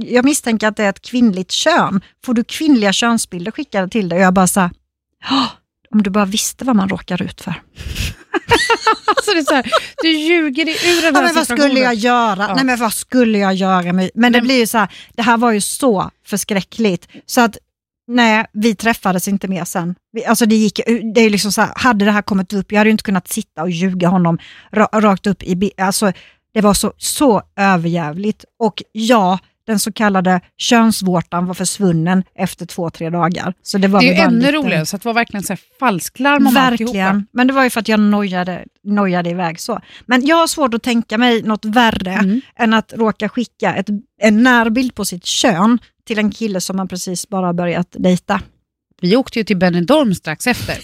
jag misstänker att det är ett kvinnligt kön. Får du kvinnliga könsbilder skickade till dig? Och jag bara så här, "Ja, om du bara visste vad man råkar ut för. Alltså det är så här, du ljuger dig ur den Ja, här men vad skulle jag göra? Ja. Nej, men vad skulle jag göra? med- Men det Men- blir ju så här, det här var ju så förskräckligt. Så att Nej, vi träffades inte mer sen. Vi, alltså det gick, det är liksom så här, hade det här kommit upp, jag hade ju inte kunnat sitta och ljuga honom ra, rakt upp i alltså Det var så, så överjävligt. Och ja, den så kallade könsvårtan var försvunnen efter två, tre dagar. Så det var Det är ju ännu lite- roligare, så det var verkligen så här falsklarm om alltihopa. Verkligen, men det var ju för att jag nojade, nojade iväg så. Men jag har svårt att tänka mig något värre Mm. än att råka skicka ett, en närbild på sitt kön till en kille som man precis bara börjat dejta. vi åkte ju till Benidorm strax efter.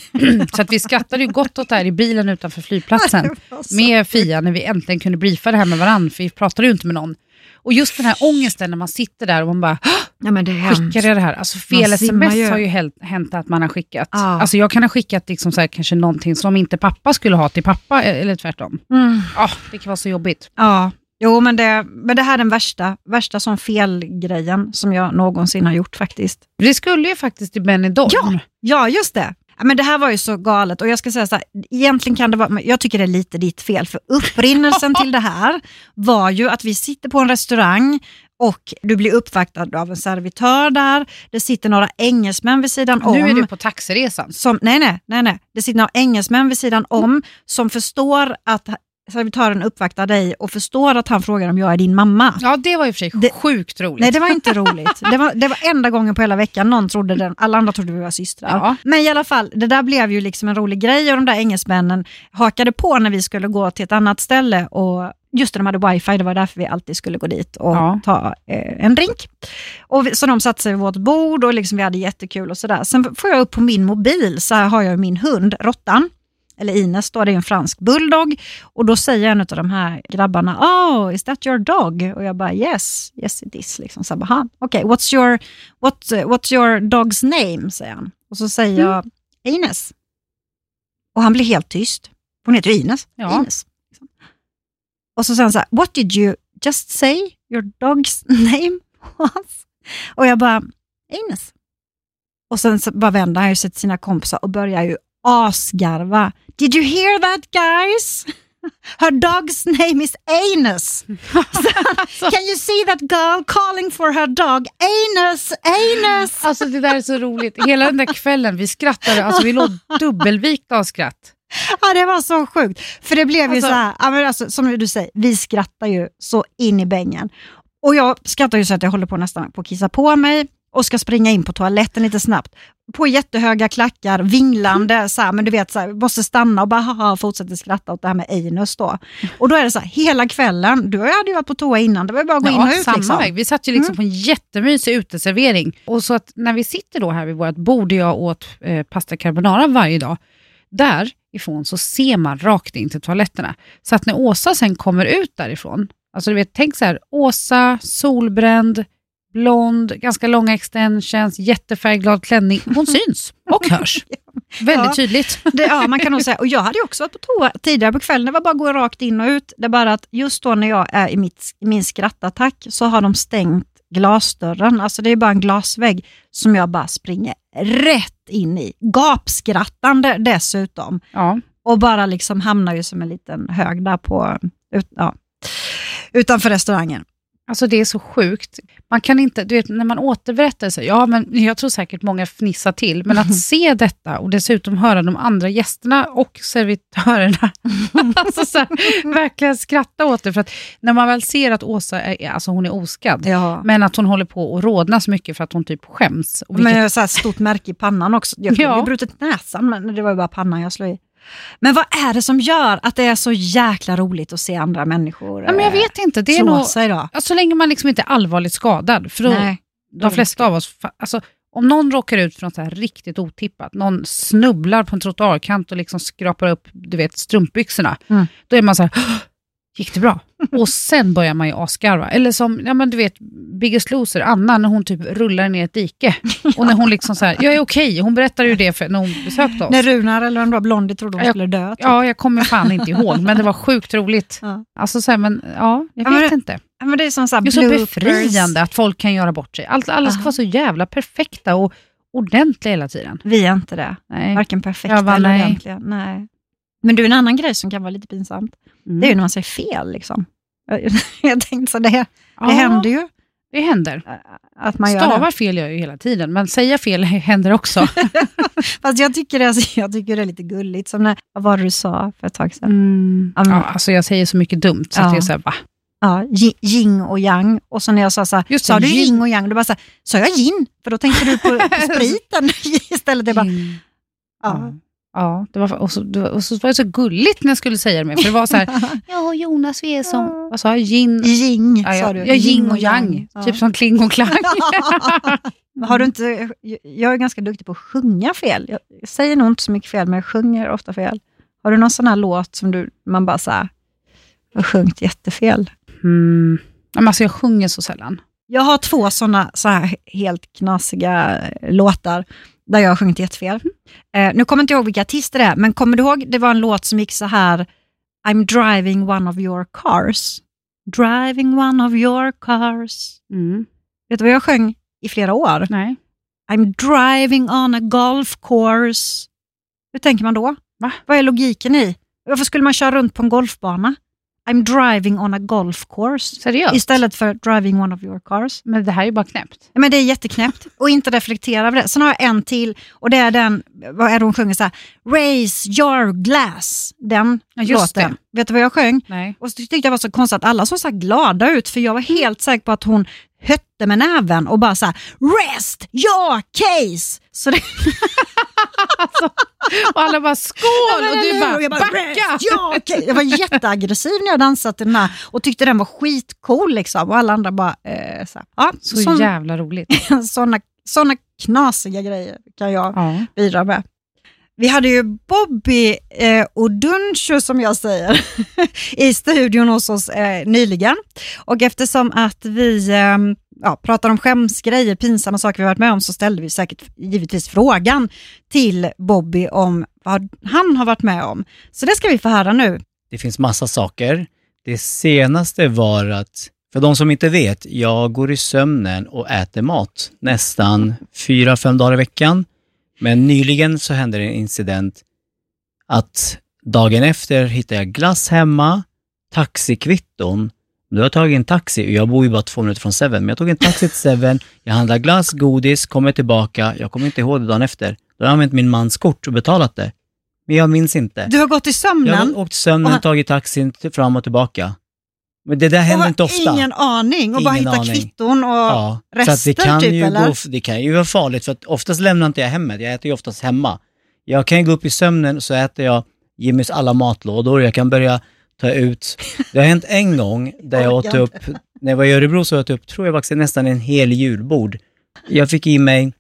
så att vi skrattade ju gott åt det här i bilen utanför flygplatsen med Fia när vi äntligen kunde briefa det här med varandra, för vi pratade ju inte med någon. Och just den här ångesten när man sitter där och man bara, "Hå! Ja, men det skickade jag det här? Alltså fel sms ju. har ju hänt, att man har skickat. Ja. Alltså jag kan ha skickat liksom så här, kanske någonting som inte pappa skulle ha till pappa, eh, eller tvärtom. Mm. Ja, det kan vara så jobbigt. Ja, jo men det, men det här är den värsta, värsta som felgrejen som jag någonsin har gjort faktiskt. Det skulle ju faktiskt till Benidorm. Ja. Ja, just det. Men det här var ju så galet och jag ska säga så här, egentligen kan det vara, jag tycker det är lite ditt fel, för upprinnelsen till det här var ju att vi sitter på en restaurang och du blir uppvaktad av en servitör där, det sitter några engelsmän vid sidan om. Nu är du på taxiresan. som, nej, nej, nej, nej. Det sitter några engelsmän vid sidan om som förstår att servitören uppvaktar dig och förstår att han frågar om jag är din mamma. Ja, det var i och för sig Det- sjukt roligt. Nej, det var inte roligt. Det var, det var enda gången på hela veckan någon trodde den, alla andra trodde vi var systrar. Ja. Men i alla fall, det där blev ju liksom en rolig grej och de där engelsmännen hakade på när vi skulle gå till ett annat ställe och just det, de hade wifi, det var därför vi alltid skulle gå dit och Ja. ta eh, en drink. Och vi, så de satte sig vid vårt bord och liksom vi hade jättekul och sådär. Sen får jag upp på min mobil, så här har jag min hund, Råttan, eller Ines då, det är en fransk bulldog. Och då säger en av de här grabbarna, oh, is that your dog? Och jag bara, yes, yes it is. Liksom. Så bara, "Ha, okej, what's, your, what, what's your dog's name? säger han. Och så säger jag, Ines. Och han blir helt tyst. Hon heter ju Ines. Ja. Ines. liksom. Och så säger han så här, what did you just say your dog's name was? Och jag bara, Ines. Och sen så bara vänder han sig till sina kompisar och börjar ju asgarva. Did you hear that guys? Her dog's name is Anus. Can you see that girl calling for her dog? Anus, Anus. Alltså det där är så roligt. Hela den där kvällen, vi skrattade, alltså vi låg dubbelvikta av skratt. Ja, det var så sjukt. För det blev ju Alltså- så här, ja, men alltså, som du säger, vi skrattar ju så in i bängen. Och jag skrattar ju så att jag håller på nästan på att kissa på mig och ska springa in på toaletten lite snabbt. På jättehöga klackar, vinglande, så här, men du vet, så här, måste stanna och bara haha, fortsätter skratta åt det här med anus då. Och då är det så här, hela kvällen, du hade ju varit på toa innan, det var bara att gå in och Ja, ut. samma liksom. väg. Vi satt ju liksom på en jättemysig uteservering. Och så att när vi sitter då här vid vårt bord, jag åt eh, pasta carbonara varje dag, därifrån så ser man rakt in till toaletterna. Så att när Åsa sen kommer ut därifrån, alltså du vet, tänk så här, Åsa, solbränd, blond, ganska långa extensions, jättefärgglad klänning. Hon syns och hörs. Väldigt Ja. tydligt. Det, ja, man kan nog säga. Och jag hade också varit på toa tidigare på kvällen. Det var bara att gå rakt in och ut. Det är bara att just då när jag är i, mitt, min skrattattack så har de stängt glasdörren. Alltså det är bara en glasvägg som jag bara springer rätt in i. Gapskrattande dessutom. Ja. Och bara liksom hamnar ju som en liten hög där på, ut, ja, utanför restaurangen. Alltså det är så sjukt. Man kan inte, du vet när man återberättar så, ja men jag tror säkert många fnissar till, men att se detta och dessutom höra de andra gästerna och servitörerna alltså så här, verkligen skratta åt det. För att när man väl ser att Åsa är, alltså hon är oskadd, Ja. men att hon håller på att rodna så mycket för att hon typ skäms. Och Men vilket, jag har så här stort märke i pannan också. Jag kunde Ja. brutit näsan, men det var ju bara pannan jag slog i. Men vad är det som gör att det är så jäkla roligt att se andra människor ja, men jag vet inte, det är nog, sig då? så länge man liksom inte är allvarligt skadad. För då, Nej. de flesta av oss, alltså, om någon råkar ut för något så här riktigt otippat, någon snubblar på en trottoarkant och liksom skrapar upp du vet, strumpbyxorna, Mm. då är man så här, "Åh, gick det bra? och sen börjar man ju asgarva. Eller som, ja men du vet, Biggest Loser, Anna, när hon typ rullar ner ett dike. Och när hon liksom så här, jag är okej, hon berättade ju det för, när hon besökte oss. När Runar eller det var, Blondie trodde hon Jag- skulle dö. typ. Ja, jag kommer fan inte ihåg, men det var sjukt roligt. Ja. Alltså så här, men ja, jag Ja, vet det- inte. Ja, men det är som så här Det är så befriande att folk kan göra bort sig. Allt, alla ska vara så jävla perfekta och ordentliga hela tiden. Vi är inte det. Nej. Varken perfekta bara, eller nej. ordentliga. Nej. Men du, en annan grej som kan vara lite pinsamt, Mm. det är ju när man säger fel. Liksom. Jag tänkte så, det, det Ja, händer ju Det händer. att man gör Stavar det. fel gör jag ju hela tiden, men säga fel händer också. Fast jag tycker, det, alltså, jag tycker det är lite gulligt. Som när, vad var det du sa för ett tag sedan? Mm. Ja, alltså jag säger så mycket dumt, så att Ja. det är så här, va? Ja, yi- yin och yang. Och så när jag sa så här, Just det, sa du yin. och yang? Du bara så här, sa jag yin? För då tänkte du på, på spriten istället. Jag bara, Mm. ja. Ja, det var, och, så, och så var det så gulligt när jag skulle säga det med. För det var så här, ja Jonas vi är som, vad sa jag, yin, Yin, ja, sa ja, du. ja, yin och yang. Ja. Typ som kling och klang. Har du inte, jag är ganska duktig på att sjunga fel. Jag säger nog inte så mycket fel, men jag sjunger ofta fel. Har du någon sån här låt som du, man bara så här, har sjungit jättefel? Mm. Men alltså jag sjunger så sällan. Jag har två såna så här helt knasiga låtar där jag har sjungit jättefel. Eh, nu kommer jag inte ihåg vilka artister det är, men kommer du ihåg, det var en låt som gick så här, I'm driving one of your cars. Driving one of your cars. Mm. Vet du vad jag sjöng i flera år? Nej. I'm driving on a golf course. Hur tänker man då? Va? Vad är logiken i? Varför skulle man köra runt på en golfbana? I'm driving on a golf course. Seriöst? Istället för driving one of your cars. Men det här är ju bara knäppt. Men det är jätteknäppt och inte reflektera över det. Sen har jag en till och det är den, vad är det hon sjunger så här? Raise your glass. Den Ja, just låten. det. Vet du vad jag sjöng? Nej. Och så tyckte jag det var så konstigt att alla såg så glada ut för jag var helt säker på att hon hötte med näven och bara så här, rest your case. Så det, Och alla bara skål och du bara, Och jag backa! "Rest your case." Jag var jätteaggressiv när jag dansade till den här och tyckte den var skitcool liksom och alla andra bara, eh, så här, ja, Så sån, jävla roligt. såna, såna knasiga grejer kan jag Ja. bidra med. Vi hade ju Bobby eh, Oduncho som jag säger i studion hos oss eh, nyligen. Och eftersom att vi eh, ja, pratar om skämsgrejer, pinsamma saker vi varit med om, så ställde vi säkert givetvis frågan till Bobby om vad han har varit med om. Så det ska vi få höra nu. Det finns massa saker. Det senaste var att, för de som inte vet, jag går i sömnen och äter mat nästan fyra, fem dagar i veckan. Men nyligen så hände det en incident att dagen efter hittade jag glass hemma, taxikvitton. Då har jag tagit en taxi och jag bor ju bara två minuter från Seven, men jag tog en taxi till Seven, jag handlade glass, godis, kommer tillbaka, jag kommer inte ihåg det dagen efter. Då har jag använt min mans kort och betalat det. Men jag minns inte. Du har gått i Jag sömnen har åkt sömnen Och och tagit taxin fram och tillbaka. Men det där och händer inte ofta. ingen aning och bara Ingen hittar aning. kvitton och ja, så rester det kan typ ju eller? gå, det kan ju vara farligt för att oftast lämnar inte jag hemmet. Jag äter ju oftast hemma. Jag kan ju gå upp i sömnen så äter jag Jimmys alla matlådor. Jag kan börja ta ut. Det har hänt en gång där jag åt upp, när jag var i Örebro så åt jag upp, tror jag faktiskt nästan en hel julbord. Jag fick i mig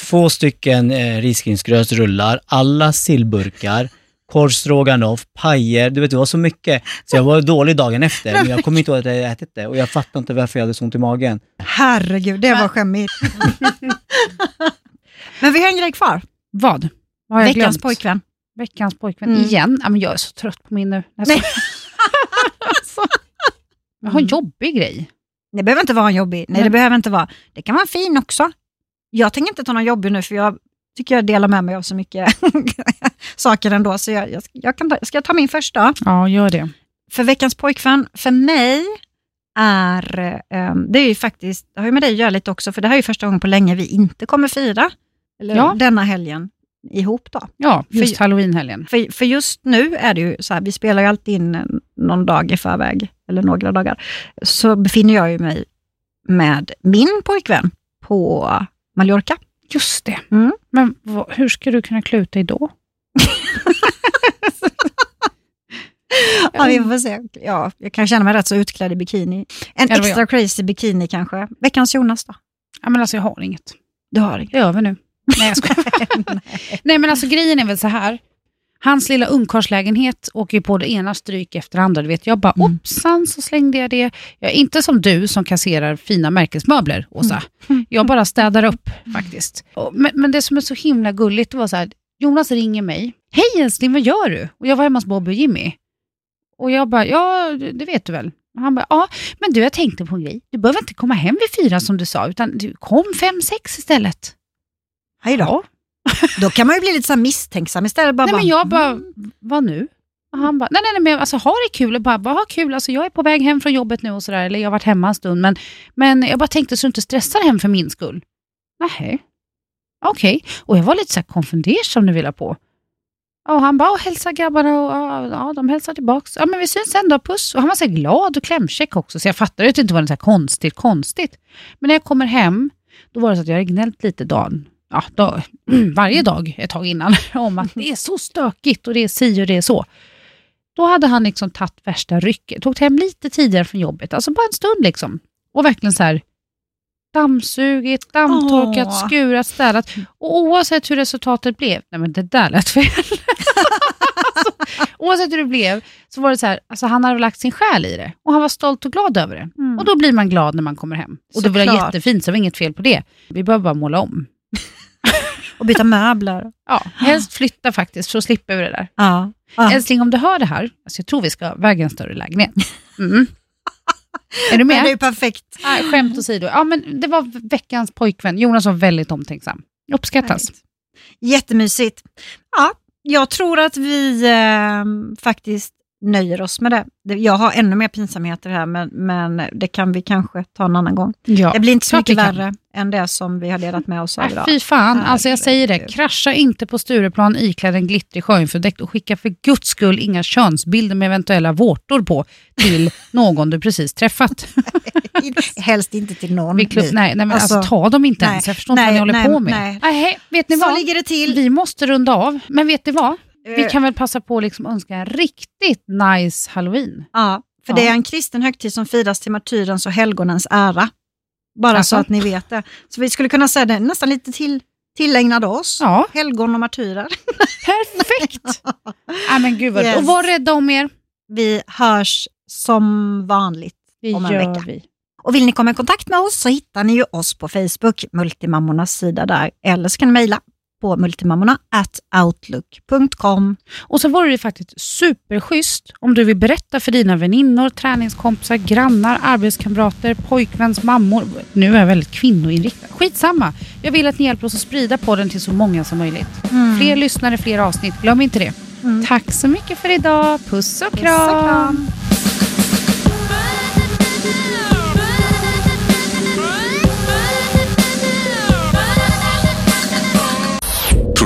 två stycken eh, risgrynsgrötsrullar, alla sillburkar, korv stroganoff, pajer, du vet det var så mycket. Så jag var dålig dagen efter, men jag kommer inte ihåg att jag ätit det och jag fattar inte varför jag hade så ont i magen. Herregud, det var skämmigt. Men vi har en grej kvar. Vad? Vad har jag Veckans glömt? pojkvän. Veckans pojkvän. Mm. Igen? Ja, men jag är så trött på min nu. Nej, alltså. Jag har en jobbig grej. Det behöver inte vara en jobbig. Nej, Nej. det behöver inte vara. Det kan vara en fin också. Jag tänker inte ta någon jobbig nu, för jag tycker jag delar med mig av så mycket saker ändå. Så jag, jag, jag kan ta, ska jag ta min första? Ja, gör det. För veckans pojkvän, för mig är, eh, det är ju faktiskt, det har ju med dig att göra lite också, för det här är ju första gången på länge vi inte kommer fira, eller Ja. denna helgen ihop då. Ja, just För- halloweenhelgen. För, för just nu är det ju så här, vi spelar ju alltid in någon dag i förväg, eller några dagar, så befinner jag ju mig med min pojkvän på Mallorca. Just det. Mm. Men vad, hur ska du kunna klä ut dig då? Ja, vi får se. Ja, jag kan känna mig rätt så utklädd i bikini. En extra crazy bikini kanske. Veckans Jonas då? Ja, men alltså jag har inget. Du har inget? Det är över nu. Nej, jag skojar. Nej, men alltså grejen är väl så här. Hans lilla ungkarlslägenhet åker ju på det ena stryk efter det andra. Du vet. Jag bara, Mm. hoppsan, så slängde jag det. Jag är inte som du som kasserar fina märkesmöbler, Åsa. Mm. Jag bara städar upp faktiskt. Men, men det som är så himla gulligt, var så här, Jonas ringer mig. Hej älskling, vad gör du? Och jag var hemma hos Bobby och Jimmy. Och jag bara, ja, det vet du väl. Och han bara, ja, men du, jag tänkte på en grej. Du behöver inte komma hem vid fyra som du sa, utan du kom fem, sex istället. Hej då. Då kan man ju bli lite så misstänksam istället. Bara, Nej, bara, men jag bara, mm. vad nu? Och han bara, nej, nej, nej, men alltså ha det kul. Jag bara, vad ha kul? Alltså, jag är på väg hem från jobbet nu och sådär, eller jag har varit hemma en stund, men, men jag bara tänkte så du inte stressar hem för min skull. Nej. Okej. Och jag var lite så här konfundersam nu vill jag på. Och han bara, "Åh, hälsa grabbarna och ja, ja, de hälsar tillbaks. Ja, men vi syns sen då, puss. Och han var så glad och klämkäck också, så jag fattade ju att det inte var något så konstigt, konstigt. Men när jag kommer hem, då var det så att jag hade gnällt lite dagen ja, dag, varje dag ett tag innan om att det är så stökigt och det är si och det är så. Då hade han liksom tagit värsta rycket, tog hem lite tidigare från jobbet, alltså bara en stund liksom. Och verkligen så här dammsugit, dammtorkat, Åh. skurat, städat. Och oavsett hur resultatet blev, nej men det där lät fel. alltså, oavsett hur det blev, så var det så här, alltså han hade lagt sin själ i det. Och han var stolt och glad över det. Mm. Och då blir man glad när man kommer hem. Och det var jättefint, så det var inget fel på det. Vi behöver bara måla om. Och byta möbler. Ja, helst flytta faktiskt, så slipper vi det där. Ja. Ja. Älskling, om du hör det här, alltså jag tror vi ska väga en större lägenhet. Mm. Är du Men det är med? perfekt. Nej, skämt åsido. Ja, men det var veckans pojkvän. Jonas var väldigt omtänksam. Uppskattas. Härligt. Jättemysigt. Ja, jag tror att vi eh, faktiskt nöjer oss med det. Jag har ännu mer pinsamheter här, men, men det kan vi kanske ta en annan gång. Ja. Det blir inte så vi mycket värre än det som vi har delat med oss av Nej, idag. fy fan, alltså jag säger det. Krascha inte på Stureplan iklädd en glittrig sjöinfördäkt och skicka för guds skull inga könsbilder med eventuella vårtor på till någon du precis träffat. Helst inte till någon. Vid klubb. Nej, nej, men alltså, Alltså, ta dem inte nej, ens. Jag förstår inte nej, vad ni håller nej, på med. nej. Nej, vet ni Så vad? ligger det till. Vi måste runda av. Men vet ni vad? Vi Eh, kan väl passa på att liksom önska en riktigt nice halloween. Ja, för Ja. det är en kristen högtid som firas till martyrens och helgonens ära. Bara Alltså? så att ni vet det. Så vi skulle kunna säga det nästan lite till, tillägnad oss. Ja, Helgon och martyrer. perfekt! Nej, men gud vad Yes. Och var rädda om er. Vi hörs som vanligt. Det Om en gör vecka. vi. Och vill ni komma i kontakt med oss så hittar ni ju oss på Facebook, Multimammornas sida där. Eller så kan ni mejla på multimammorna at outlook.com. Och så vore det faktiskt superschysst om du vill berätta för dina väninnor, träningskompisar, grannar, arbetskamrater, pojkväns mammor. Nu är jag väldigt kvinnoinriktad. Skitsamma. Jag vill att ni hjälper oss att sprida podden till så många som möjligt. Fler lyssnare, fler avsnitt. Glöm inte det. Mm. Tack så mycket för idag. Puss och Puss och kram. kram.